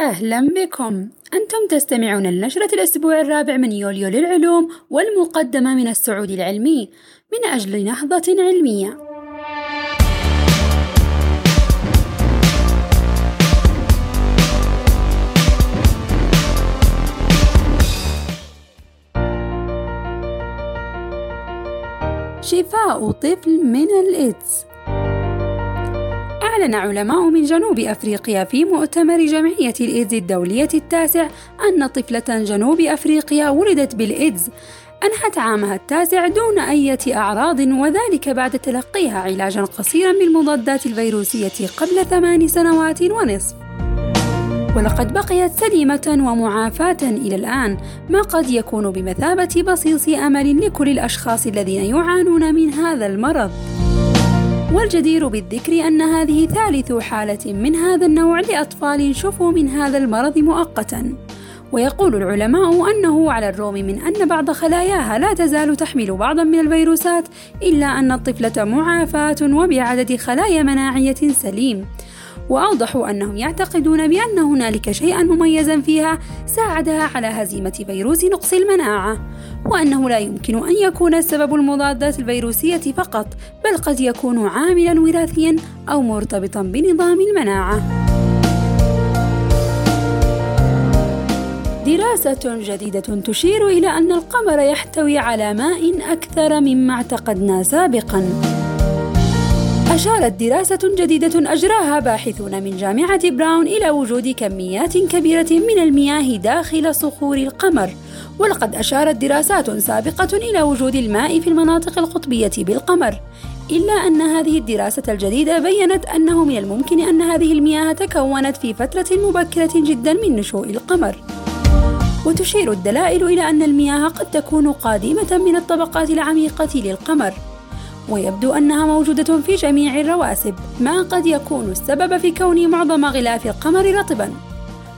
أهلا بكم. أنتم تستمعون لنشرة الأسبوع الرابع من يوليو للعلوم والمقدمة من السعودي العلمي من أجل نهضة علمية. شفاء طفل من الإيدز أعلن علماء من جنوب أفريقيا في مؤتمر جمعية الإيدز الدولية التاسع أن طفلة جنوب أفريقيا ولدت بالإيدز. أنهت عامها التاسع دون أي أعراض وذلك بعد تلقيها علاجا قصيرا بالمضادات الفيروسية قبل ثمان سنوات ونصف. ولقد بقيت سليمة ومعافاة إلى الآن ما قد يكون بمثابة بصيص أمل لكل الأشخاص الذين يعانون من هذا المرض. والجدير بالذكر أن هذه ثالث حالة من هذا النوع لأطفال شفوا من هذا المرض مؤقتاً. ويقول العلماء أنه على الرغم من أن بعض خلاياها لا تزال تحمل بعضا من الفيروسات إلا أن الطفلة معافاة وبعدد خلايا مناعية سليم. وأوضحوا أنهم يعتقدون بأن هنالك شيئا مميزا فيها ساعدها على هزيمة فيروس نقص المناعة وأنه لا يمكن أن يكون السبب المضادات الفيروسية فقط بل قد يكون عاملا وراثيا أو مرتبطا بنظام المناعة. دراسة جديدة تشير إلى أن القمر يحتوي على ماء أكثر مما اعتقدنا سابقاً. أشارت دراسة جديدة أجراها باحثون من جامعة براون إلى وجود كميات كبيرة من المياه داخل صخور القمر. ولقد أشارت دراسات سابقة إلى وجود الماء في المناطق القطبية بالقمر. إلا أن هذه الدراسة الجديدة بيّنت أنه من الممكن أن هذه المياه تكونت في فترة مبكرة جدا من نشوء القمر. وتشير الدلائل إلى أن المياه قد تكون قادمة من الطبقات العميقة للقمر. ويبدو أنها موجودة في جميع الرواسب ما قد يكون السبب في كون معظم غلاف القمر رطبا.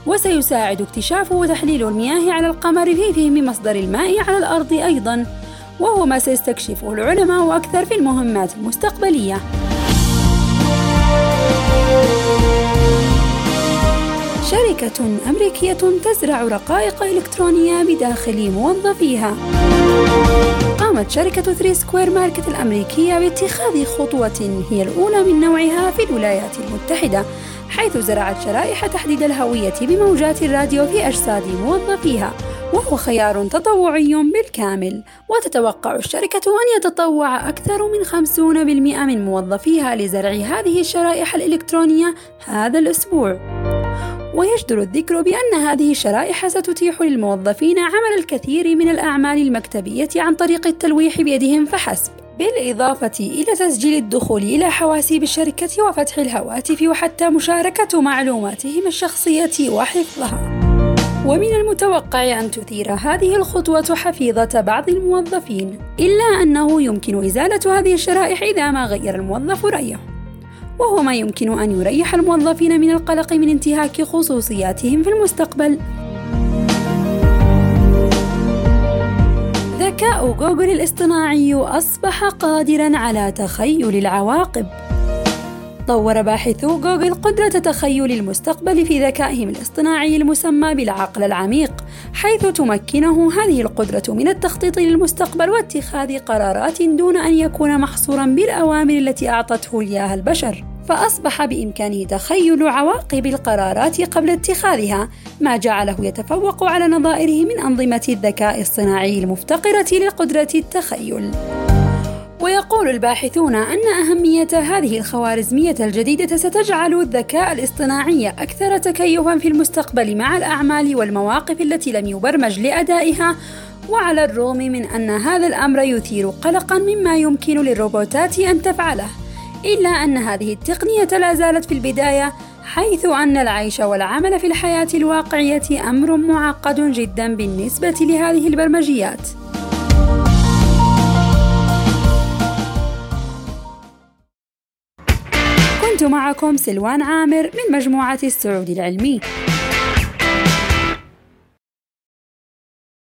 وسيساعد اكتشاف وتحليل المياه على القمر في فهم مصدر الماء على الأرض أيضا وهو ما سيستكشفه العلماء أكثر في المهمات المستقبلية. شركة أمريكية تزرع رقائق إلكترونية بداخل موظفيها. قامت شركة Three Square Market الأمريكية باتخاذ خطوة هي الأولى من نوعها في الولايات المتحدة حيث زرعت شرائح تحديد الهوية بموجات الراديو في أجساد موظفيها وهو خيار تطوعي بالكامل. وتتوقع الشركة أن يتطوع أكثر من 50% من موظفيها لزرع هذه الشرائح الإلكترونية هذا الأسبوع. ويجدر الذكر بأن هذه الشرائح ستتيح للموظفين عمل الكثير من الأعمال المكتبية عن طريق التلويح بيدهم فحسب. بالإضافة إلى تسجيل الدخول إلى حواسيب الشركة وفتح الهواتف وحتى مشاركة معلوماتهم الشخصية وحفظها. ومن المتوقع أن تثير هذه الخطوة حفيظة بعض الموظفين إلا أنه يمكن إزالة هذه الشرائح إذا ما غير الموظف رأيه. وهو ما يمكن أن يريح الموظفين من القلق من انتهاك خصوصياتهم في المستقبل. ذكاء جوجل الاصطناعي أصبح قادرًا على تخيل العواقب. طور باحثو جوجل قدرة تخيل المستقبل في ذكائهم الاصطناعي المسمى بالعقل العميق، حيث تمكنه هذه القدرة من التخطيط للمستقبل واتخاذ قرارات دون أن يكون محصورا بالأوامر التي أعطته إياها البشر. فأصبح بإمكانه تخيل عواقب القرارات قبل اتخاذها، ما جعله يتفوق على نظائره من أنظمة الذكاء الصناعي المفتقرة لقدرة التخيل. ويقول الباحثون أن أهمية هذه الخوارزمية الجديدة ستجعل الذكاء الاصطناعي أكثر تكيفا في المستقبل مع الأعمال والمواقف التي لم يبرمج لأدائها وعلى الرغم من أن هذا الأمر يثير قلقا مما يمكن للروبوتات أن تفعله إلا أن هذه التقنية لا زالت في البداية حيث أن العيش والعمل في الحياة الواقعية أمر معقد جدا بالنسبة لهذه البرمجيات. كنت معكم سلوان عامر من مجموعة السعودي العلمي.